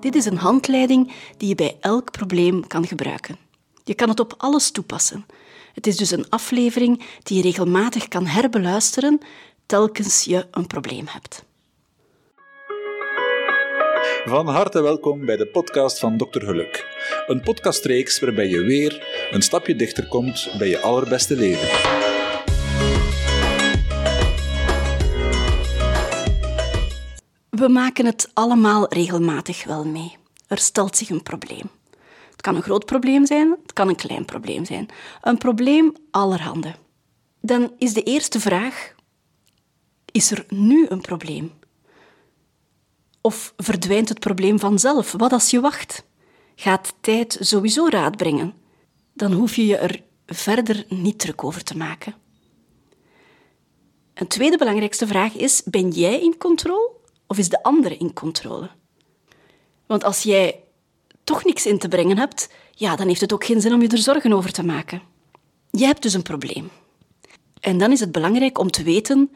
Dit is een handleiding die je bij elk probleem kan gebruiken. Je kan het op alles toepassen. Het is dus een aflevering die je regelmatig kan herbeluisteren telkens je een probleem hebt. Van harte welkom bij de podcast van Dr. Geluk. Een podcastreeks waarbij je weer een stapje dichter komt bij je allerbeste leven. We maken het allemaal regelmatig wel mee. Er stelt zich een probleem. Het kan een groot probleem zijn, het kan een klein probleem zijn. Een probleem allerhande. Dan is de eerste vraag: is er nu een probleem? Of verdwijnt het probleem vanzelf? Wat als je wacht? Gaat tijd sowieso raad brengen? Dan hoef je je er verder niet druk over te maken. Een tweede belangrijkste vraag is: ben jij in controle of is de andere in controle? Want als jij toch niks in te brengen hebt, ja, dan heeft het ook geen zin om je er zorgen over te maken. Je hebt dus een probleem. En dan is het belangrijk om te weten: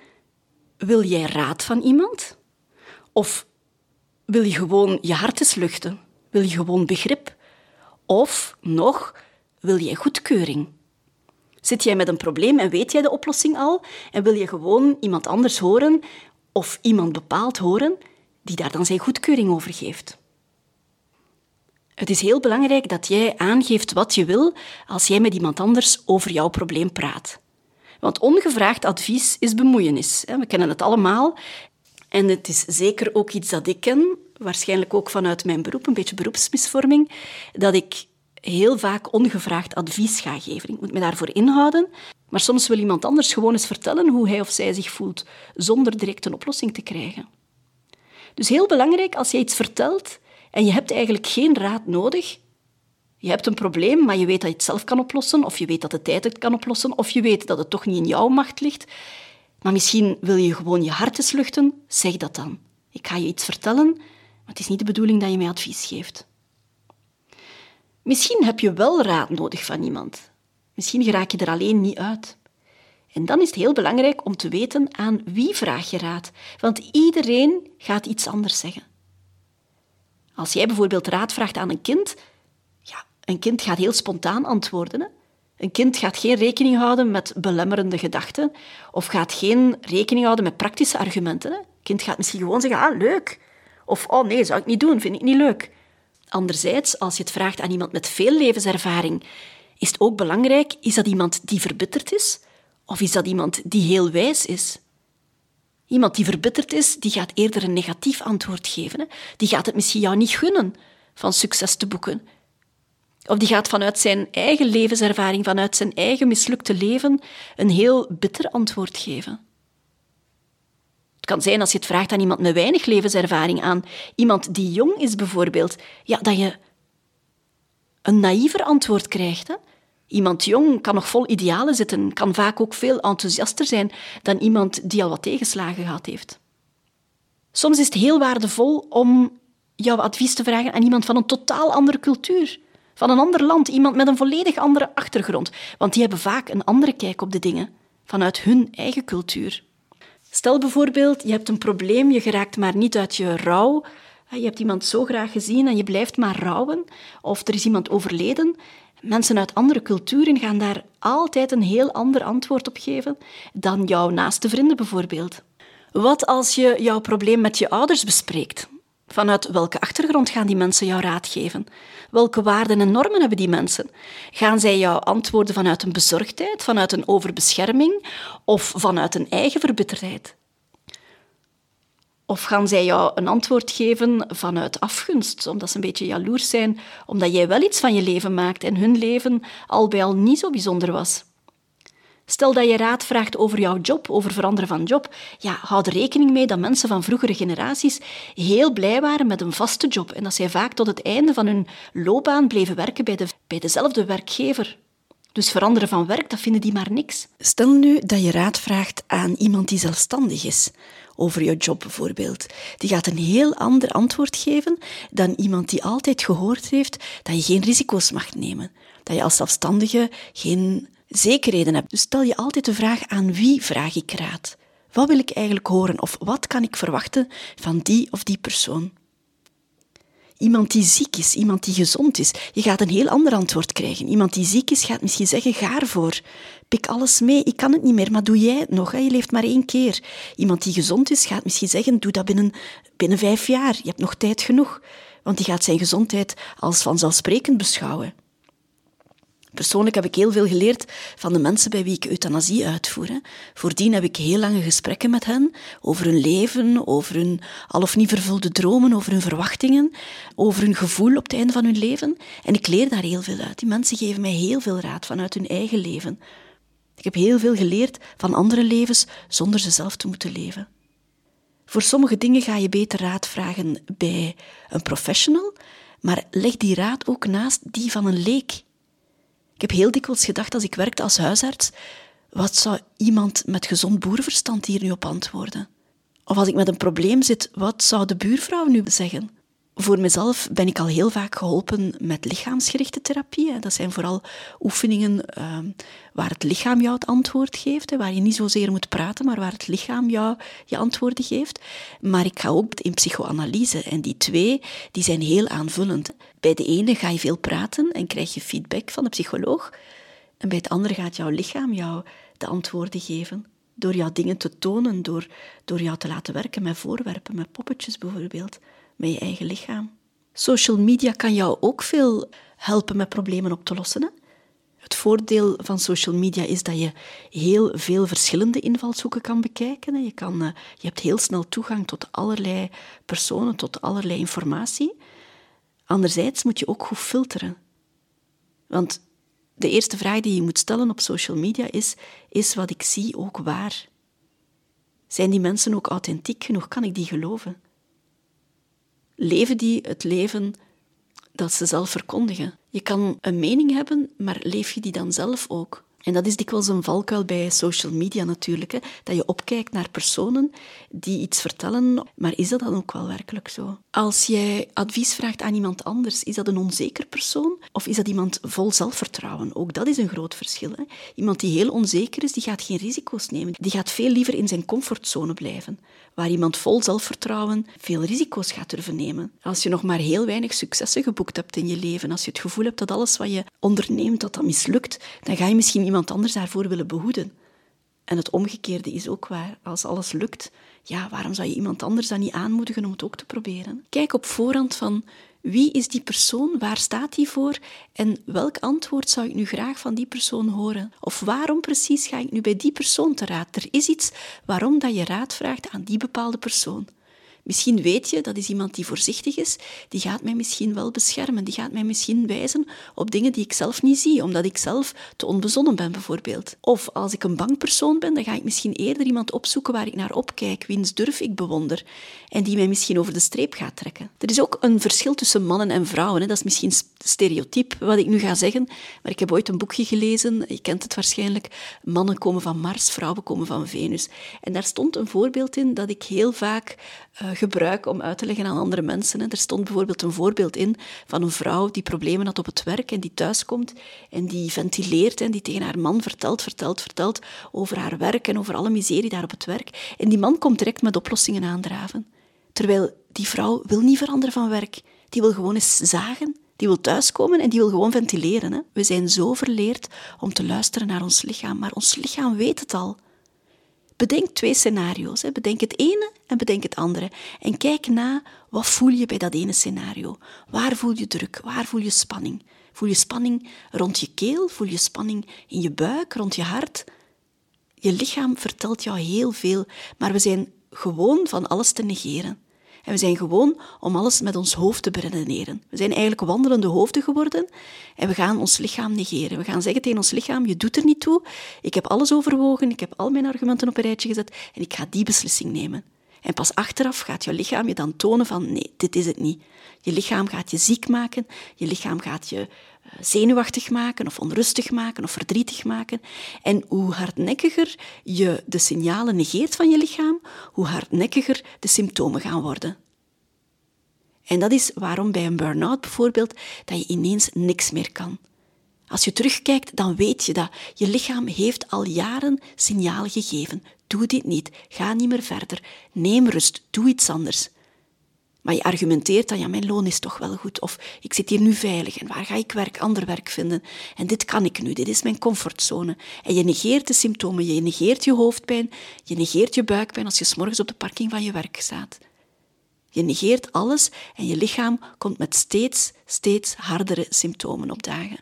wil jij raad van iemand? Of wil je gewoon je hart eens luchten? Wil je gewoon begrip? Of nog, wil jij goedkeuring? Zit jij met een probleem en weet jij de oplossing al en wil je gewoon iemand anders horen of iemand bepaald horen die daar dan zijn goedkeuring over geeft? Het is heel belangrijk dat jij aangeeft wat je wil als jij met iemand anders over jouw probleem praat. Want ongevraagd advies is bemoeienis. We kennen het allemaal. En het is zeker ook iets dat ik ken, waarschijnlijk ook vanuit mijn beroep, een beetje beroepsmisvorming, dat ik heel vaak ongevraagd advies ga geven. Ik moet me daarvoor inhouden. Maar soms wil iemand anders gewoon eens vertellen hoe hij of zij zich voelt, zonder direct een oplossing te krijgen. Dus heel belangrijk, als je iets vertelt en je hebt eigenlijk geen raad nodig, je hebt een probleem, maar je weet dat je het zelf kan oplossen, of je weet dat de tijd het kan oplossen, of je weet dat het toch niet in jouw macht ligt, maar misschien wil je gewoon je hart luchten, zeg dat dan. Ik ga je iets vertellen, maar het is niet de bedoeling dat je mij advies geeft. Misschien heb je wel raad nodig van iemand. Misschien raak je er alleen niet uit. En dan is het heel belangrijk om te weten aan wie vraag je raad, want iedereen gaat iets anders zeggen. Als jij bijvoorbeeld raad vraagt aan een kind, ja, een kind gaat heel spontaan antwoorden. Hè? Een kind gaat geen rekening houden met belemmerende gedachten of gaat geen rekening houden met praktische argumenten. Een kind gaat misschien gewoon zeggen, ah, leuk. Of, oh nee, zou ik niet doen, vind ik niet leuk. Anderzijds, als je het vraagt aan iemand met veel levenservaring, is het ook belangrijk, is dat iemand die verbitterd is? Of is dat iemand die heel wijs is? Iemand die verbitterd is, die gaat eerder een negatief antwoord geven. Hè? Die gaat het misschien jou niet gunnen van succes te boeken. Of die gaat vanuit zijn eigen levenservaring, vanuit zijn eigen mislukte leven, een heel bitter antwoord geven. Het kan zijn als je het vraagt aan iemand met weinig levenservaring, aan iemand die jong is bijvoorbeeld, ja, dat je een naïver antwoord krijgt. Hè? Iemand jong kan nog vol idealen zitten, kan vaak ook veel enthousiaster zijn dan iemand die al wat tegenslagen gehad heeft. Soms is het heel waardevol om jouw advies te vragen aan iemand van een totaal andere cultuur, van een ander land, iemand met een volledig andere achtergrond, want die hebben vaak een andere kijk op de dingen, vanuit hun eigen cultuur. Stel bijvoorbeeld, je hebt een probleem, je geraakt maar niet uit je rouw, je hebt iemand zo graag gezien en je blijft maar rouwen, of er is iemand overleden. Mensen uit andere culturen gaan daar altijd een heel ander antwoord op geven dan jouw naaste vrienden bijvoorbeeld. Wat als je jouw probleem met je ouders bespreekt? Vanuit welke achtergrond gaan die mensen jou raad geven? Welke waarden en normen hebben die mensen? Gaan zij jou antwoorden vanuit een bezorgdheid, vanuit een overbescherming of vanuit een eigen verbitterdheid? Of gaan zij jou een antwoord geven vanuit afgunst, omdat ze een beetje jaloers zijn, omdat jij wel iets van je leven maakt en hun leven al bij al niet zo bijzonder was? Stel dat je raad vraagt over jouw job, over veranderen van job. Ja, houd er rekening mee dat mensen van vroegere generaties heel blij waren met een vaste job en dat zij vaak tot het einde van hun loopbaan bleven werken bij, de, bij dezelfde werkgever. Dus veranderen van werk, dat vinden die maar niks. Stel nu dat je raad vraagt aan iemand die zelfstandig is, over je job bijvoorbeeld. Die gaat een heel ander antwoord geven dan iemand die altijd gehoord heeft dat je geen risico's mag nemen. Dat je als zelfstandige geen zekerheden hebt. Dus stel je altijd de vraag aan wie vraag ik raad? Wat wil ik eigenlijk horen of wat kan ik verwachten van die of die persoon? Iemand die ziek is, iemand die gezond is, je gaat een heel ander antwoord krijgen. Iemand die ziek is gaat misschien zeggen, ga ervoor. Pik alles mee, ik kan het niet meer, maar doe jij het nog? Je leeft maar één keer. Iemand die gezond is gaat misschien zeggen, doe dat binnen, binnen vijf jaar. Je hebt nog tijd genoeg. Want die gaat zijn gezondheid als vanzelfsprekend beschouwen. Persoonlijk heb ik heel veel geleerd van de mensen bij wie ik euthanasie uitvoer. Voordien heb ik heel lange gesprekken met hen over hun leven, over hun al of niet vervulde dromen, over hun verwachtingen, over hun gevoel op het einde van hun leven. En ik leer daar heel veel uit. Die mensen geven mij heel veel raad vanuit hun eigen leven. Ik heb heel veel geleerd van andere levens zonder ze zelf te moeten leven. Voor sommige dingen ga je beter raad vragen bij een professional, maar leg die raad ook naast die van een leek. Heb heel dikwijls gedacht als ik werkte als huisarts, wat zou iemand met gezond boerenverstand hier nu op antwoorden? Of als ik met een probleem zit, wat zou de buurvrouw nu zeggen? Voor mezelf ben ik al heel vaak geholpen met lichaamsgerichte therapie. Dat zijn vooral oefeningen ehm, waar het lichaam jou het antwoord geeft, waar je niet zozeer moet praten, maar waar het lichaam jou je antwoorden geeft. Maar ik ga ook in psychoanalyse en die twee die zijn heel aanvullend. Bij de ene ga je veel praten en krijg je feedback van de psycholoog, en bij het andere gaat jouw lichaam jou de antwoorden geven. Door jou dingen te tonen, door, door jou te laten werken met voorwerpen, met poppetjes bijvoorbeeld met je eigen lichaam. Social media kan jou ook veel helpen met problemen op te lossen. Het voordeel van social media is dat je heel veel verschillende invalshoeken kan bekijken. Je, kan, eh, je hebt heel snel toegang tot allerlei personen, tot allerlei informatie. Anderzijds moet je ook goed filteren. Want de eerste vraag die je moet stellen op social media is: is wat ik zie ook waar? Zijn die mensen ook authentiek genoeg? Kan ik die geloven? Leven die het leven dat ze zelf verkondigen. Je kan een mening hebben, maar leef je die dan zelf ook? En dat is dikwijls een valkuil bij social media natuurlijk. Hè? Dat je opkijkt naar personen die iets vertellen, maar is dat dan ook wel werkelijk zo? Als jij advies vraagt aan iemand anders, is dat een onzeker persoon of is dat iemand vol zelfvertrouwen? Ook dat is een groot verschil. Hè? Iemand die heel onzeker is, die gaat geen risico's nemen. Die gaat veel liever in zijn comfortzone blijven. Waar iemand vol zelfvertrouwen veel risico's gaat durven nemen. Als je nog maar heel weinig successen geboekt hebt in je leven, als je het gevoel hebt dat alles wat je onderneemt, dat dat mislukt, dan ga je misschien iemand anders daarvoor willen behoeden. En het omgekeerde is ook waar. Als alles lukt, ja, waarom zou je iemand anders dan niet aanmoedigen om het ook te proberen? Kijk op voorhand van wie is die persoon, waar staat die voor en welk antwoord zou ik nu graag van die persoon horen? Of waarom precies ga ik nu bij die persoon te raad? Er is iets waarom dat je raad vraagt aan die bepaalde persoon. Misschien weet je, dat is iemand die voorzichtig is, die gaat mij misschien wel beschermen, die gaat mij misschien wijzen op dingen die ik zelf niet zie, omdat ik zelf te onbezonnen ben bijvoorbeeld. Of als ik een bang persoon ben, dan ga ik misschien eerder iemand opzoeken waar ik naar opkijk, wiens durf ik bewonder en die mij misschien over de streep gaat trekken. Er is ook een verschil tussen mannen en vrouwen. Hè. Dat is misschien stereotyp wat ik nu ga zeggen, maar ik heb ooit een boekje gelezen, je kent het waarschijnlijk, Mannen komen van Mars, vrouwen komen van Venus. En daar stond een voorbeeld in dat ik heel vaak uh, gebruik om uit te leggen aan andere mensen. Er stond bijvoorbeeld een voorbeeld in van een vrouw die problemen had op het werk en die thuiskomt en die ventileert en die tegen haar man vertelt, vertelt, vertelt over haar werk en over alle miserie daar op het werk. En die man komt direct met oplossingen aandraven. Terwijl die vrouw wil niet veranderen van werk. Die wil gewoon eens zagen, die wil thuiskomen en die wil gewoon ventileren. Hè. We zijn zo verleerd om te luisteren naar ons lichaam, maar ons lichaam weet het al. Bedenk twee scenario's. Hè. Bedenk het ene en bedenk het andere. En kijk na, wat voel je bij dat ene scenario? Waar voel je druk? Waar voel je spanning? Voel je spanning rond je keel? Voel je spanning in je buik, rond je hart? Je lichaam vertelt jou heel veel, maar we zijn gewoon van alles te negeren. En we zijn gewoon om alles met ons hoofd te beredeneren. We zijn eigenlijk wandelende hoofden geworden en we gaan ons lichaam negeren. We gaan zeggen tegen ons lichaam, je doet er niet toe. Ik heb alles overwogen, ik heb al mijn argumenten op een rijtje gezet en ik ga die beslissing nemen. En pas achteraf gaat je lichaam je dan tonen van nee, dit is het niet. Je lichaam gaat je ziek maken, je lichaam gaat je eh, zenuwachtig maken of onrustig maken of verdrietig maken. En hoe hardnekkiger je de signalen negeert van je lichaam, hoe hardnekkiger de symptomen gaan worden. En dat is waarom bij een burn-out bijvoorbeeld dat je ineens niks meer kan. Als je terugkijkt, dan weet je dat je lichaam heeft al jaren signalen gegeven. Doe dit niet, ga niet meer verder, neem rust, doe iets anders. Maar je argumenteert dan, ja, mijn loon is toch wel goed. Of ik zit hier nu veilig en waar ga ik werk, ander werk vinden? En dit kan ik nu, dit is mijn comfortzone. En je negeert de symptomen, je negeert je hoofdpijn, je negeert je buikpijn als je s'morgens op de parking van je werk staat. Je negeert alles en je lichaam komt met steeds, steeds hardere symptomen opdagen.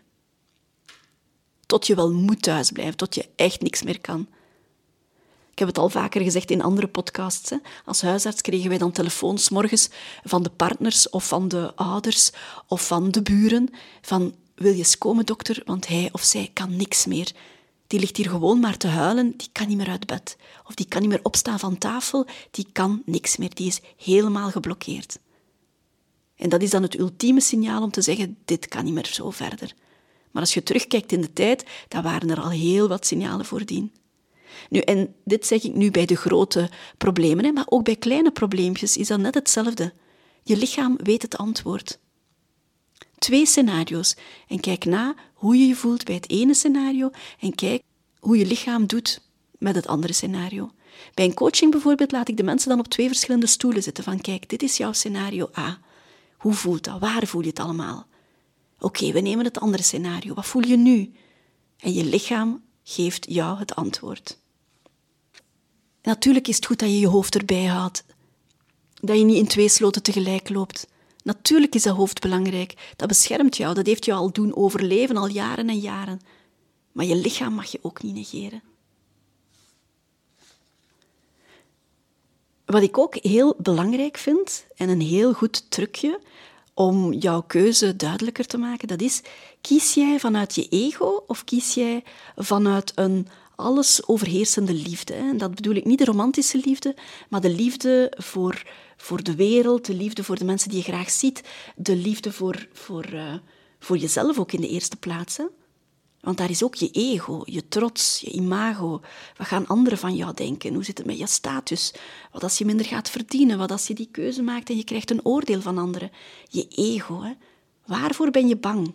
Tot je wel moet thuisblijven, tot je echt niks meer kan. Ik heb het al vaker gezegd in andere podcasts. Hè. Als huisarts kregen wij dan telefoons morgens van de partners of van de ouders of van de buren van wil je eens komen dokter, want hij of zij kan niks meer. Die ligt hier gewoon maar te huilen, die kan niet meer uit bed. Of die kan niet meer opstaan van tafel, die kan niks meer, die is helemaal geblokkeerd. En dat is dan het ultieme signaal om te zeggen, dit kan niet meer zo verder. Maar als je terugkijkt in de tijd, dan waren er al heel wat signalen voordien. Nu, en dit zeg ik nu bij de grote problemen, hè, maar ook bij kleine probleempjes is dat net hetzelfde. Je lichaam weet het antwoord. Twee scenario's en kijk na hoe je je voelt bij het ene scenario en kijk hoe je lichaam doet met het andere scenario. Bij een coaching bijvoorbeeld laat ik de mensen dan op twee verschillende stoelen zitten van kijk, dit is jouw scenario A. Hoe voelt dat? Waar voel je het allemaal? Oké, we nemen het andere scenario. Wat voel je nu? En je lichaam geeft jou het antwoord. Natuurlijk is het goed dat je je hoofd erbij houdt. Dat je niet in twee sloten tegelijk loopt. Natuurlijk is dat hoofd belangrijk. Dat beschermt jou. Dat heeft jou al doen overleven, al jaren en jaren. Maar je lichaam mag je ook niet negeren. Wat ik ook heel belangrijk vind en een heel goed trucje om jouw keuze duidelijker te maken, dat is, kies jij vanuit je ego of kies jij vanuit een alles overheersende liefde. En dat bedoel ik niet de romantische liefde, maar de liefde voor, voor de wereld, de liefde voor de mensen die je graag ziet, de liefde voor, voor, uh, voor jezelf ook in de eerste plaats. Want daar is ook je ego, je trots, je imago. Wat gaan anderen van jou denken? Hoe zit het met je status? Wat als je minder gaat verdienen? Wat als je die keuze maakt en je krijgt een oordeel van anderen? Je ego, hè? Waarvoor ben je bang?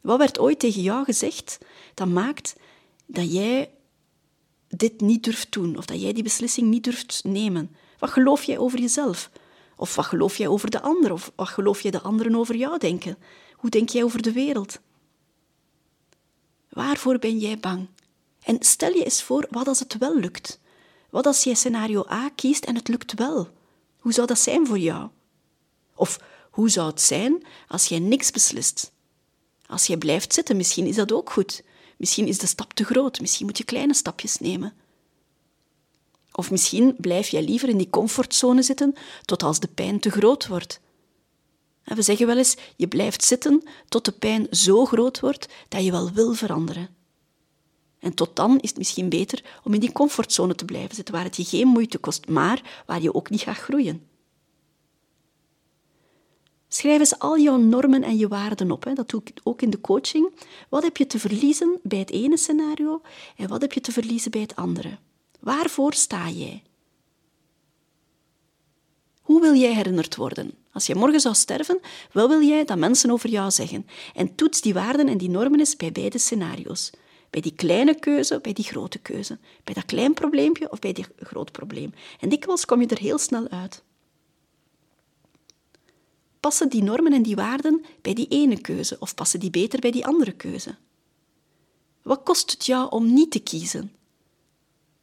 Wat werd ooit tegen jou gezegd dat maakt dat jij dit niet durft doen of dat jij die beslissing niet durft nemen? Wat geloof jij over jezelf? Of wat geloof jij over de ander? Of wat geloof jij de anderen over jou denken? Hoe denk jij over de wereld? Waarvoor ben jij bang? En stel je eens voor, wat als het wel lukt? Wat als jij scenario A kiest en het lukt wel? Hoe zou dat zijn voor jou? Of hoe zou het zijn als jij niks beslist? Als jij blijft zitten, misschien is dat ook goed. Misschien is de stap te groot, misschien moet je kleine stapjes nemen. Of misschien blijf jij liever in die comfortzone zitten tot als de pijn te groot wordt. We zeggen wel eens, je blijft zitten tot de pijn zo groot wordt dat je wel wil veranderen. En tot dan is het misschien beter om in die comfortzone te blijven zitten, waar het je geen moeite kost, maar waar je ook niet gaat groeien. Schrijf eens al jouw normen en je waarden op. Hè. Dat doe ik ook in de coaching. Wat heb je te verliezen bij het ene scenario en wat heb je te verliezen bij het andere? Waarvoor sta jij? Hoe wil jij herinnerd worden? Als je morgen zou sterven, wat wil jij dat mensen over jou zeggen? En toets die waarden en die normen eens bij beide scenario's. Bij die kleine keuze, bij die grote keuze. Bij dat klein probleempje of bij die groot probleem. En dikwijls kom je er heel snel uit passen die normen en die waarden bij die ene keuze of passen die beter bij die andere keuze? Wat kost het jou om niet te kiezen?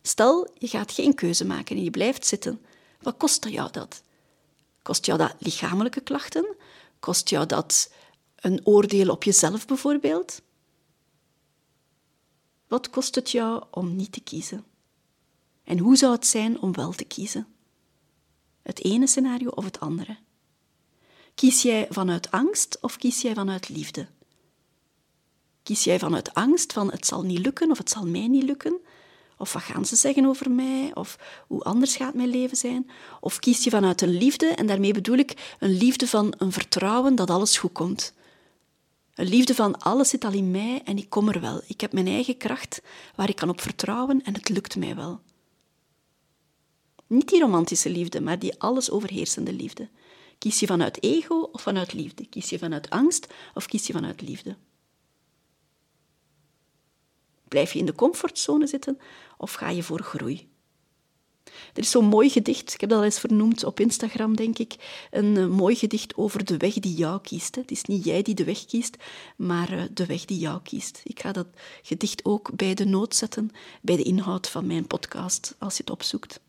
Stel, je gaat geen keuze maken en je blijft zitten. Wat kost jou dat? Kost jou dat lichamelijke klachten? Kost jou dat een oordeel op jezelf bijvoorbeeld? Wat kost het jou om niet te kiezen? En hoe zou het zijn om wel te kiezen? Het ene scenario of het andere? Kies jij vanuit angst of kies jij vanuit liefde? Kies jij vanuit angst van het zal niet lukken of het zal mij niet lukken? Of wat gaan ze zeggen over mij? Of hoe anders gaat mijn leven zijn? Of kies je vanuit een liefde, en daarmee bedoel ik een liefde van een vertrouwen dat alles goed komt. Een liefde van alles zit al in mij en ik kom er wel. Ik heb mijn eigen kracht waar ik kan op vertrouwen en het lukt mij wel. Niet die romantische liefde, maar die alles overheersende liefde. Kies je vanuit ego of vanuit liefde? Kies je vanuit angst of kies je vanuit liefde? Blijf je in de comfortzone zitten of ga je voor groei? Er is zo'n mooi gedicht, ik heb dat al eens vernoemd op Instagram, denk ik. Een uh, mooi gedicht over de weg die jou kiest. Het is niet jij die de weg kiest, maar uh, de weg die jou kiest. Ik ga dat gedicht ook bij de noot zetten, bij de inhoud van mijn podcast, als je het opzoekt.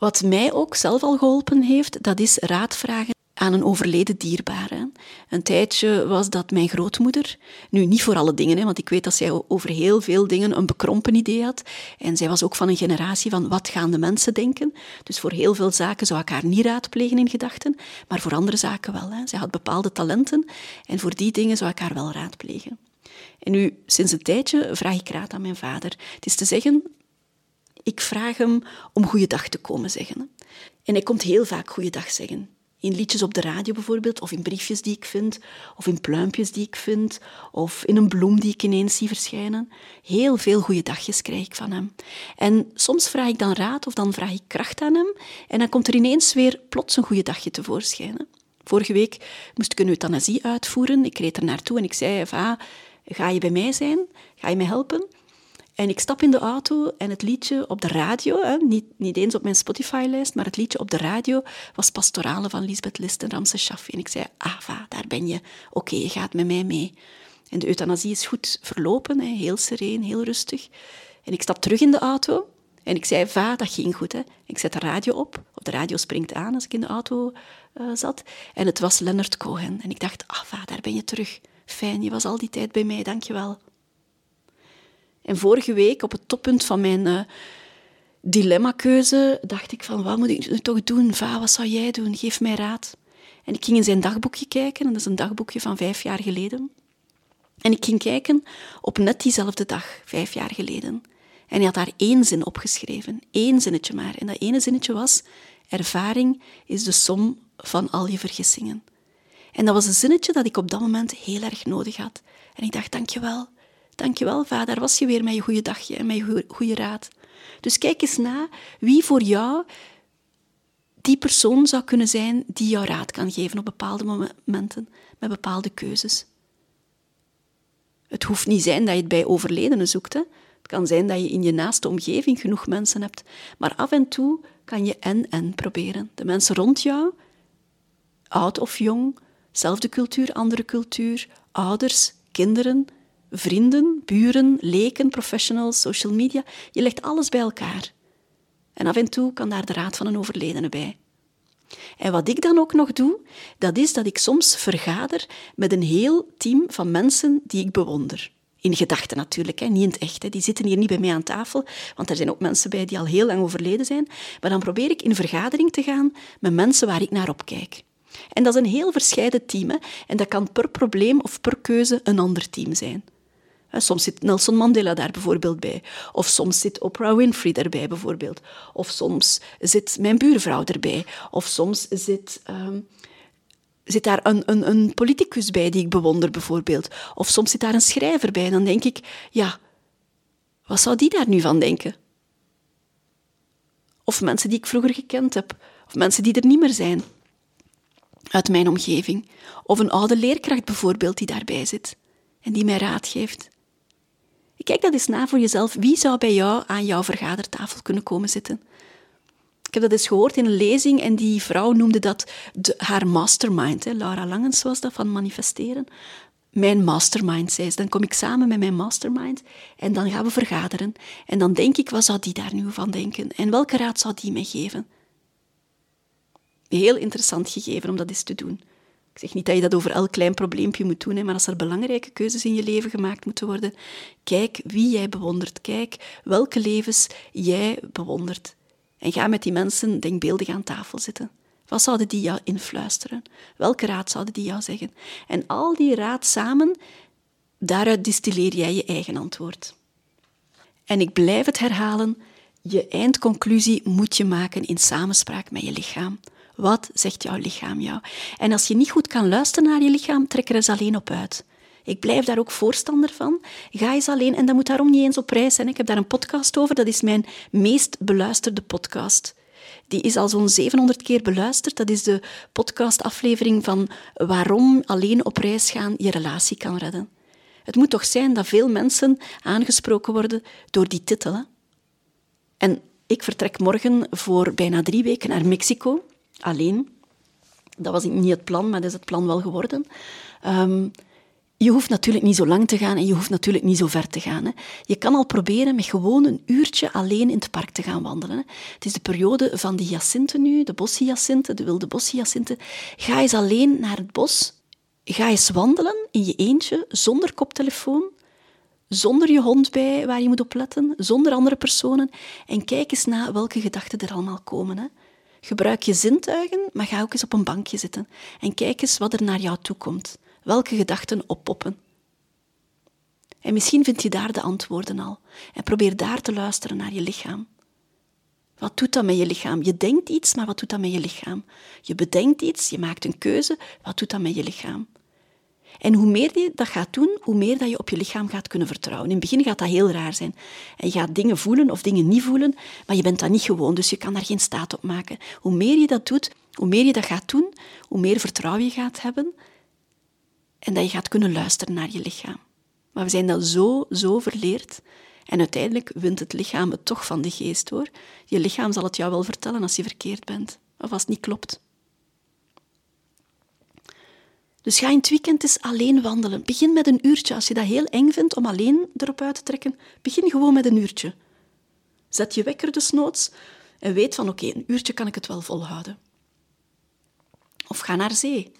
Wat mij ook zelf al geholpen heeft, dat is raad vragen aan een overleden dierbare. Een tijdje was dat mijn grootmoeder. Nu, niet voor alle dingen, want ik weet dat zij over heel veel dingen een bekrompen idee had. En zij was ook van een generatie van wat gaan de mensen denken. Dus voor heel veel zaken zou ik haar niet raadplegen in gedachten, maar voor andere zaken wel. Hè. Zij had bepaalde talenten en voor die dingen zou ik haar wel raadplegen. En nu, sinds een tijdje vraag ik raad aan mijn vader. Het is te zeggen, ik vraag hem om goeiedag te komen zeggen. En hij komt heel vaak goeiedag zeggen. In liedjes op de radio bijvoorbeeld, of in briefjes die ik vind, of in pluimpjes die ik vind, of in een bloem die ik ineens zie verschijnen. Heel veel goede dagjes krijg ik van hem. En soms vraag ik dan raad of dan vraag ik kracht aan hem en dan komt er ineens weer plots een goede dagje tevoorschijn. Vorige week moest ik een euthanasie uitvoeren. Ik reed er naartoe en ik zei, ga je bij mij zijn? Ga je mij helpen? En ik stap in de auto en het liedje op de radio, hè, niet, niet eens op mijn Spotify-lijst, maar het liedje op de radio was Pastorale van Lisbeth List en Shaffi. En ik zei, Ava, daar ben je. Oké, je gaat met mij mee. En de euthanasie is goed verlopen, hè, heel sereen, heel rustig. En ik stap terug in de auto en ik zei, va, dat ging goed. Hè. Ik zet de radio op, of de radio springt aan als ik in de auto uh, zat. En het was Leonard Cohen. En ik dacht, Ava, daar ben je terug. Fijn, je was al die tijd bij mij, dank je wel. En vorige week, op het toppunt van mijn uh, dilemmakeuze, dacht ik van, wat moet ik nu toch doen? Va, wat zou jij doen? Geef mij raad. En ik ging in zijn dagboekje kijken, en dat is een dagboekje van vijf jaar geleden. En ik ging kijken op net diezelfde dag, vijf jaar geleden. En hij had daar één zin opgeschreven, één zinnetje maar. En dat ene zinnetje was, ervaring is de som van al je vergissingen. En dat was een zinnetje dat ik op dat moment heel erg nodig had. En ik dacht, dankjewel. Dankjewel, vader, was je weer met je goede dagje en met je goede raad. Dus kijk eens na wie voor jou die persoon zou kunnen zijn die jou raad kan geven op bepaalde momenten, met bepaalde keuzes. Het hoeft niet zijn dat je het bij overledenen zoekt. Hè. Het kan zijn dat je in je naaste omgeving genoeg mensen hebt. Maar af en toe kan je en-en proberen. De mensen rond jou, oud of jong, zelfde cultuur, andere cultuur, ouders, kinderen, vrienden, buren, leken, professionals, social media. Je legt alles bij elkaar. En af en toe kan daar de raad van een overledene bij. En wat ik dan ook nog doe, dat is dat ik soms vergader met een heel team van mensen die ik bewonder. In gedachten natuurlijk, hè, niet in het echt. Hè. Die zitten hier niet bij mij aan tafel, want er zijn ook mensen bij die al heel lang overleden zijn. Maar dan probeer ik in vergadering te gaan met mensen waar ik naar opkijk. En dat is een heel verscheiden team. Hè. En dat kan per probleem of per keuze een ander team zijn. Soms zit Nelson Mandela daar bijvoorbeeld bij. Of soms zit Oprah Winfrey erbij bijvoorbeeld. Of soms zit mijn buurvrouw erbij. Of soms zit, um, zit daar een, een, een politicus bij die ik bewonder bijvoorbeeld. Of soms zit daar een schrijver bij. En dan denk ik, ja, wat zou die daar nu van denken? Of mensen die ik vroeger gekend heb. Of mensen die er niet meer zijn. Uit mijn omgeving. Of een oude leerkracht bijvoorbeeld die daarbij zit. En die mij raad geeft. Kijk dat eens na voor jezelf. Wie zou bij jou aan jouw vergadertafel kunnen komen zitten? Ik heb dat eens gehoord in een lezing en die vrouw noemde dat de, haar mastermind. Hè. Laura Langens was dat van manifesteren. Mijn mastermind, zei ze. Dan kom ik samen met mijn mastermind en dan gaan we vergaderen. En dan denk ik, wat zou die daar nu van denken? En welke raad zou die mij geven? Heel interessant gegeven om dat eens te doen. Zeg niet dat je dat over elk klein probleempje moet doen, maar als er belangrijke keuzes in je leven gemaakt moeten worden, kijk wie jij bewondert. Kijk welke levens jij bewondert. En ga met die mensen denkbeeldig aan tafel zitten. Wat zouden die jou influisteren? Welke raad zouden die jou zeggen? En al die raad samen, daaruit distilleer jij je eigen antwoord. En ik blijf het herhalen, je eindconclusie moet je maken in samenspraak met je lichaam. Wat zegt jouw lichaam jou? En als je niet goed kan luisteren naar je lichaam, trek er eens alleen op uit. Ik blijf daar ook voorstander van. Ga eens alleen, en dat moet daarom niet eens op reis zijn. Ik heb daar een podcast over, dat is mijn meest beluisterde podcast. Die is al zo'n 700 keer beluisterd. Dat is de podcastaflevering van waarom alleen op reis gaan je relatie kan redden. Het moet toch zijn dat veel mensen aangesproken worden door die titel. Hè? En Ik vertrek morgen voor bijna drie weken naar Mexico, alleen. Dat was niet het plan, maar dat is het plan wel geworden. Ehm, je hoeft natuurlijk niet zo lang te gaan en je hoeft natuurlijk niet zo ver te gaan. Hè. Je kan al proberen met gewoon een uurtje alleen in het park te gaan wandelen. Het is de periode van de hyacinten nu, de boshyacinten, de wilde boshyacinten. Ga eens alleen naar het bos. Ga eens wandelen in je eentje, zonder koptelefoon, zonder je hond bij waar je moet opletten, zonder andere personen. En kijk eens na welke gedachten er allemaal komen. Gebruik je zintuigen, maar ga ook eens op een bankje zitten. En kijk eens wat er naar jou toe komt welke gedachten oppoppen. En misschien vind je daar de antwoorden al en probeer daar te luisteren naar je lichaam. Wat doet dat met je lichaam? Je denkt iets, maar wat doet dat met je lichaam? Je bedenkt iets, je maakt een keuze, wat doet dat met je lichaam? En hoe meer je dat gaat doen, hoe meer dat je op je lichaam gaat kunnen vertrouwen. In het begin gaat dat heel raar zijn. En je gaat dingen voelen of dingen niet voelen, maar je bent dat niet gewoon, dus je kan daar geen staat op maken. Hoe meer je dat doet, hoe meer je dat gaat doen, hoe meer vertrouwen je gaat hebben en dat je gaat kunnen luisteren naar je lichaam. Maar we zijn dat zo, zo verleerd. En uiteindelijk wint het lichaam het toch van de geest hoor. Je lichaam zal het jou wel vertellen als je verkeerd bent, of als het niet klopt. Dus ga in het weekend eens alleen wandelen. Begin met een uurtje. Als je dat heel eng vindt om alleen erop uit te trekken, begin gewoon met een uurtje. Zet je wekker dus noods en weet van oké, een uurtje kan ik het wel volhouden. Of ga naar zee.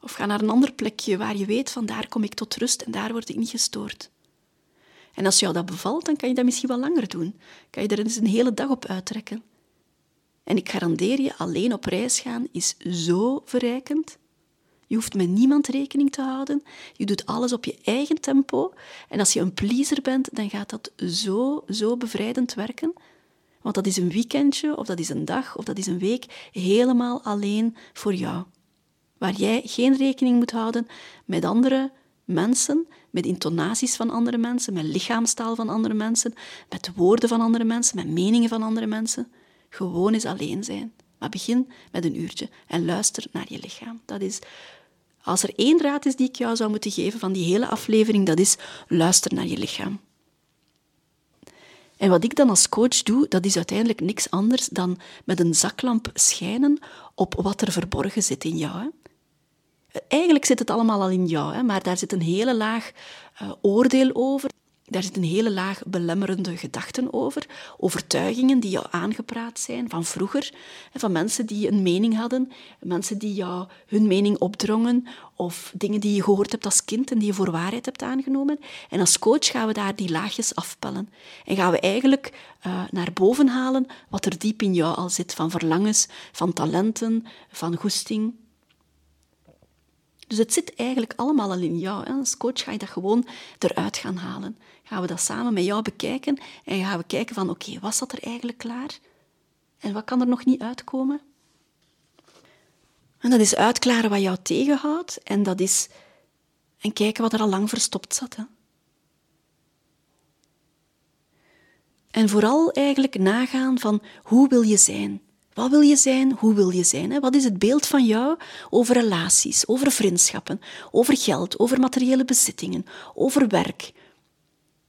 Of ga naar een ander plekje waar je weet van daar kom ik tot rust en daar word ik niet gestoord. En als jou dat bevalt, dan kan je dat misschien wel langer doen. Kan je er eens een hele dag op uittrekken. En ik garandeer je, alleen op reis gaan is zo verrijkend. Je hoeft met niemand rekening te houden. Je doet alles op je eigen tempo. En als je een pleaser bent, dan gaat dat zo, zo bevrijdend werken. Want dat is een weekendje, of dat is een dag, of dat is een week, helemaal alleen voor jou waar jij geen rekening moet houden met andere mensen, met intonaties van andere mensen, met lichaamstaal van andere mensen, met woorden van andere mensen, met meningen van andere mensen. Gewoon eens alleen zijn. Maar begin met een uurtje en luister naar je lichaam. Dat is, als er één raad is die ik jou zou moeten geven van die hele aflevering, dat is luister naar je lichaam. En wat ik dan als coach doe, dat is uiteindelijk niks anders dan met een zaklamp schijnen op wat er verborgen zit in jou. Eigenlijk zit het allemaal al in jou, maar daar zit een hele laag uh, oordeel over. Daar zit een hele laag belemmerende gedachten over, overtuigingen die jou aangepraat zijn van vroeger, van mensen die een mening hadden, mensen die jou hun mening opdrongen, of dingen die je gehoord hebt als kind en die je voor waarheid hebt aangenomen. En als coach gaan we daar die laagjes afpellen en gaan we eigenlijk uh, naar boven halen wat er diep in jou al zit, van verlangens, van talenten, van goesting. Dus het zit eigenlijk allemaal al in jou. Als coach ga je dat gewoon eruit gaan halen. Gaan we dat samen met jou bekijken en gaan we kijken van oké, was dat er eigenlijk klaar? En wat kan er nog niet uitkomen? En dat is uitklaren wat jou tegenhoudt en dat is en kijken wat er al lang verstopt zat. Hè? En vooral eigenlijk nagaan van hoe wil je zijn? Wat wil je zijn? Hoe wil je zijn? Wat is het beeld van jou over relaties, over vriendschappen, over geld, over materiële bezittingen, over werk?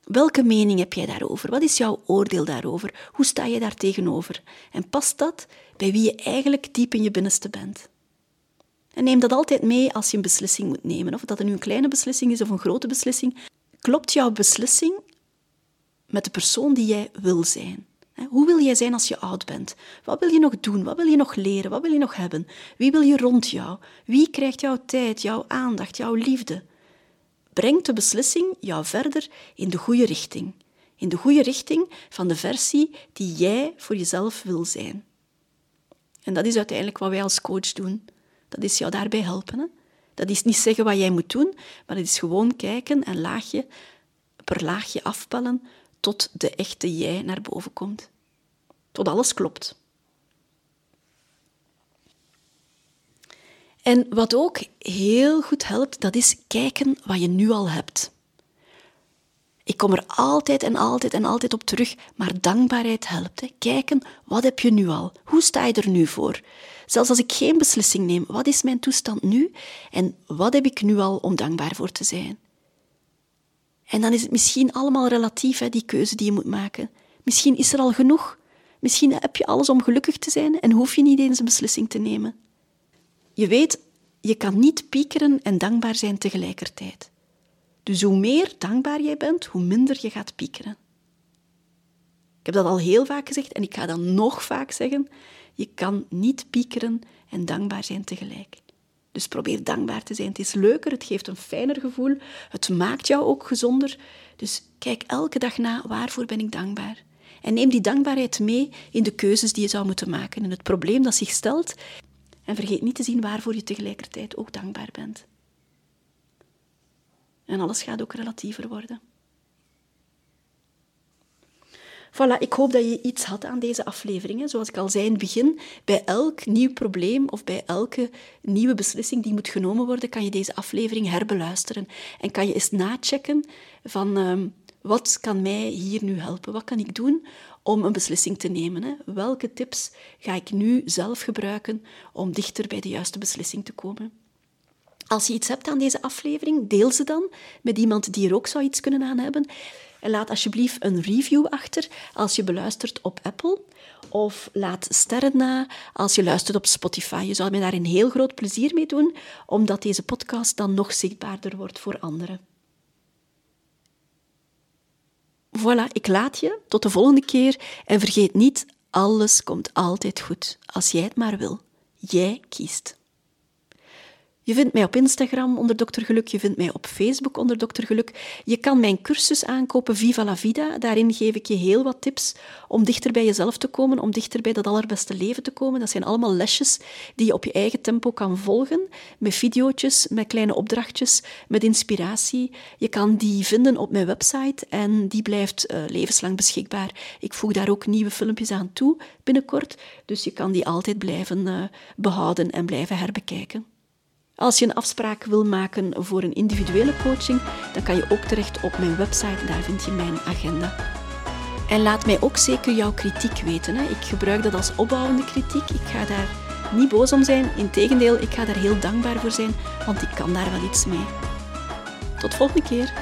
Welke mening heb jij daarover? Wat is jouw oordeel daarover? Hoe sta je daar tegenover? En past dat bij wie je eigenlijk diep in je binnenste bent? En neem dat altijd mee als je een beslissing moet nemen. Of dat nu een kleine beslissing is of een grote beslissing. Klopt jouw beslissing met de persoon die jij wil zijn? Hoe wil jij zijn als je oud bent? Wat wil je nog doen? Wat wil je nog leren? Wat wil je nog hebben? Wie wil je rond jou? Wie krijgt jouw tijd, jouw aandacht, jouw liefde? Brengt de beslissing jou verder in de goede richting. In de goede richting van de versie die jij voor jezelf wil zijn. En dat is uiteindelijk wat wij als coach doen. Dat is jou daarbij helpen. Hè? Dat is niet zeggen wat jij moet doen, maar het is gewoon kijken en laagje per laagje afpellen tot de echte jij naar boven komt. Tot alles klopt. En wat ook heel goed helpt, dat is kijken wat je nu al hebt. Ik kom er altijd en altijd en altijd op terug, maar dankbaarheid helpt. Kijken, wat heb je nu al? Hoe sta je er nu voor? Zelfs als ik geen beslissing neem, wat is mijn toestand nu? En wat heb ik nu al om dankbaar voor te zijn? En dan is het misschien allemaal relatief, hè, die keuze die je moet maken. Misschien is er al genoeg. Misschien heb je alles om gelukkig te zijn en hoef je niet eens een beslissing te nemen. Je weet, je kan niet piekeren en dankbaar zijn tegelijkertijd. Dus hoe meer dankbaar jij bent, hoe minder je gaat piekeren. Ik heb dat al heel vaak gezegd en ik ga dat nog vaak zeggen. Je kan niet piekeren en dankbaar zijn tegelijk. Dus probeer dankbaar te zijn. Het is leuker, het geeft een fijner gevoel, het maakt jou ook gezonder. Dus kijk elke dag na, waarvoor ben ik dankbaar? En neem die dankbaarheid mee in de keuzes die je zou moeten maken, in het probleem dat zich stelt. En vergeet niet te zien waarvoor je tegelijkertijd ook dankbaar bent. En alles gaat ook relatiever worden. Voilà, ik hoop dat je iets had aan deze afleveringen. Zoals ik al zei in het begin, bij elk nieuw probleem of bij elke nieuwe beslissing die moet genomen worden, kan je deze aflevering herbeluisteren. En kan je eens nachecken van uh, wat kan mij hier nu helpen? Wat kan ik doen om een beslissing te nemen? Hè? Welke tips ga ik nu zelf gebruiken om dichter bij de juiste beslissing te komen? Als je iets hebt aan deze aflevering, deel ze dan met iemand die er ook zou iets kunnen aan hebben. En laat alsjeblieft een review achter als je beluistert op Apple. Of laat sterren na als je luistert op Spotify. Je zou mij daar een heel groot plezier mee doen, omdat deze podcast dan nog zichtbaarder wordt voor anderen. Voilà, ik laat je. Tot de volgende keer. En vergeet niet, alles komt altijd goed. Als jij het maar wil. Jij kiest. Je vindt mij op Instagram onder Dr. Geluk, je vindt mij op Facebook onder Dr. Geluk. Je kan mijn cursus aankopen, Viva la Vida. Daarin geef ik je heel wat tips om dichter bij jezelf te komen, om dichter bij dat allerbeste leven te komen. Dat zijn allemaal lesjes die je op je eigen tempo kan volgen, met video's, met kleine opdrachtjes, met inspiratie. Je kan die vinden op mijn website en die blijft uh, levenslang beschikbaar. Ik voeg daar ook nieuwe filmpjes aan toe binnenkort, dus je kan die altijd blijven uh, behouden en blijven herbekijken. Als je een afspraak wil maken voor een individuele coaching, dan kan je ook terecht op mijn website, daar vind je mijn agenda. En laat mij ook zeker jouw kritiek weten. Hè. Ik gebruik dat als opbouwende kritiek. Ik ga daar niet boos om zijn. Integendeel, ik ga daar heel dankbaar voor zijn, want ik kan daar wel iets mee. Tot volgende keer.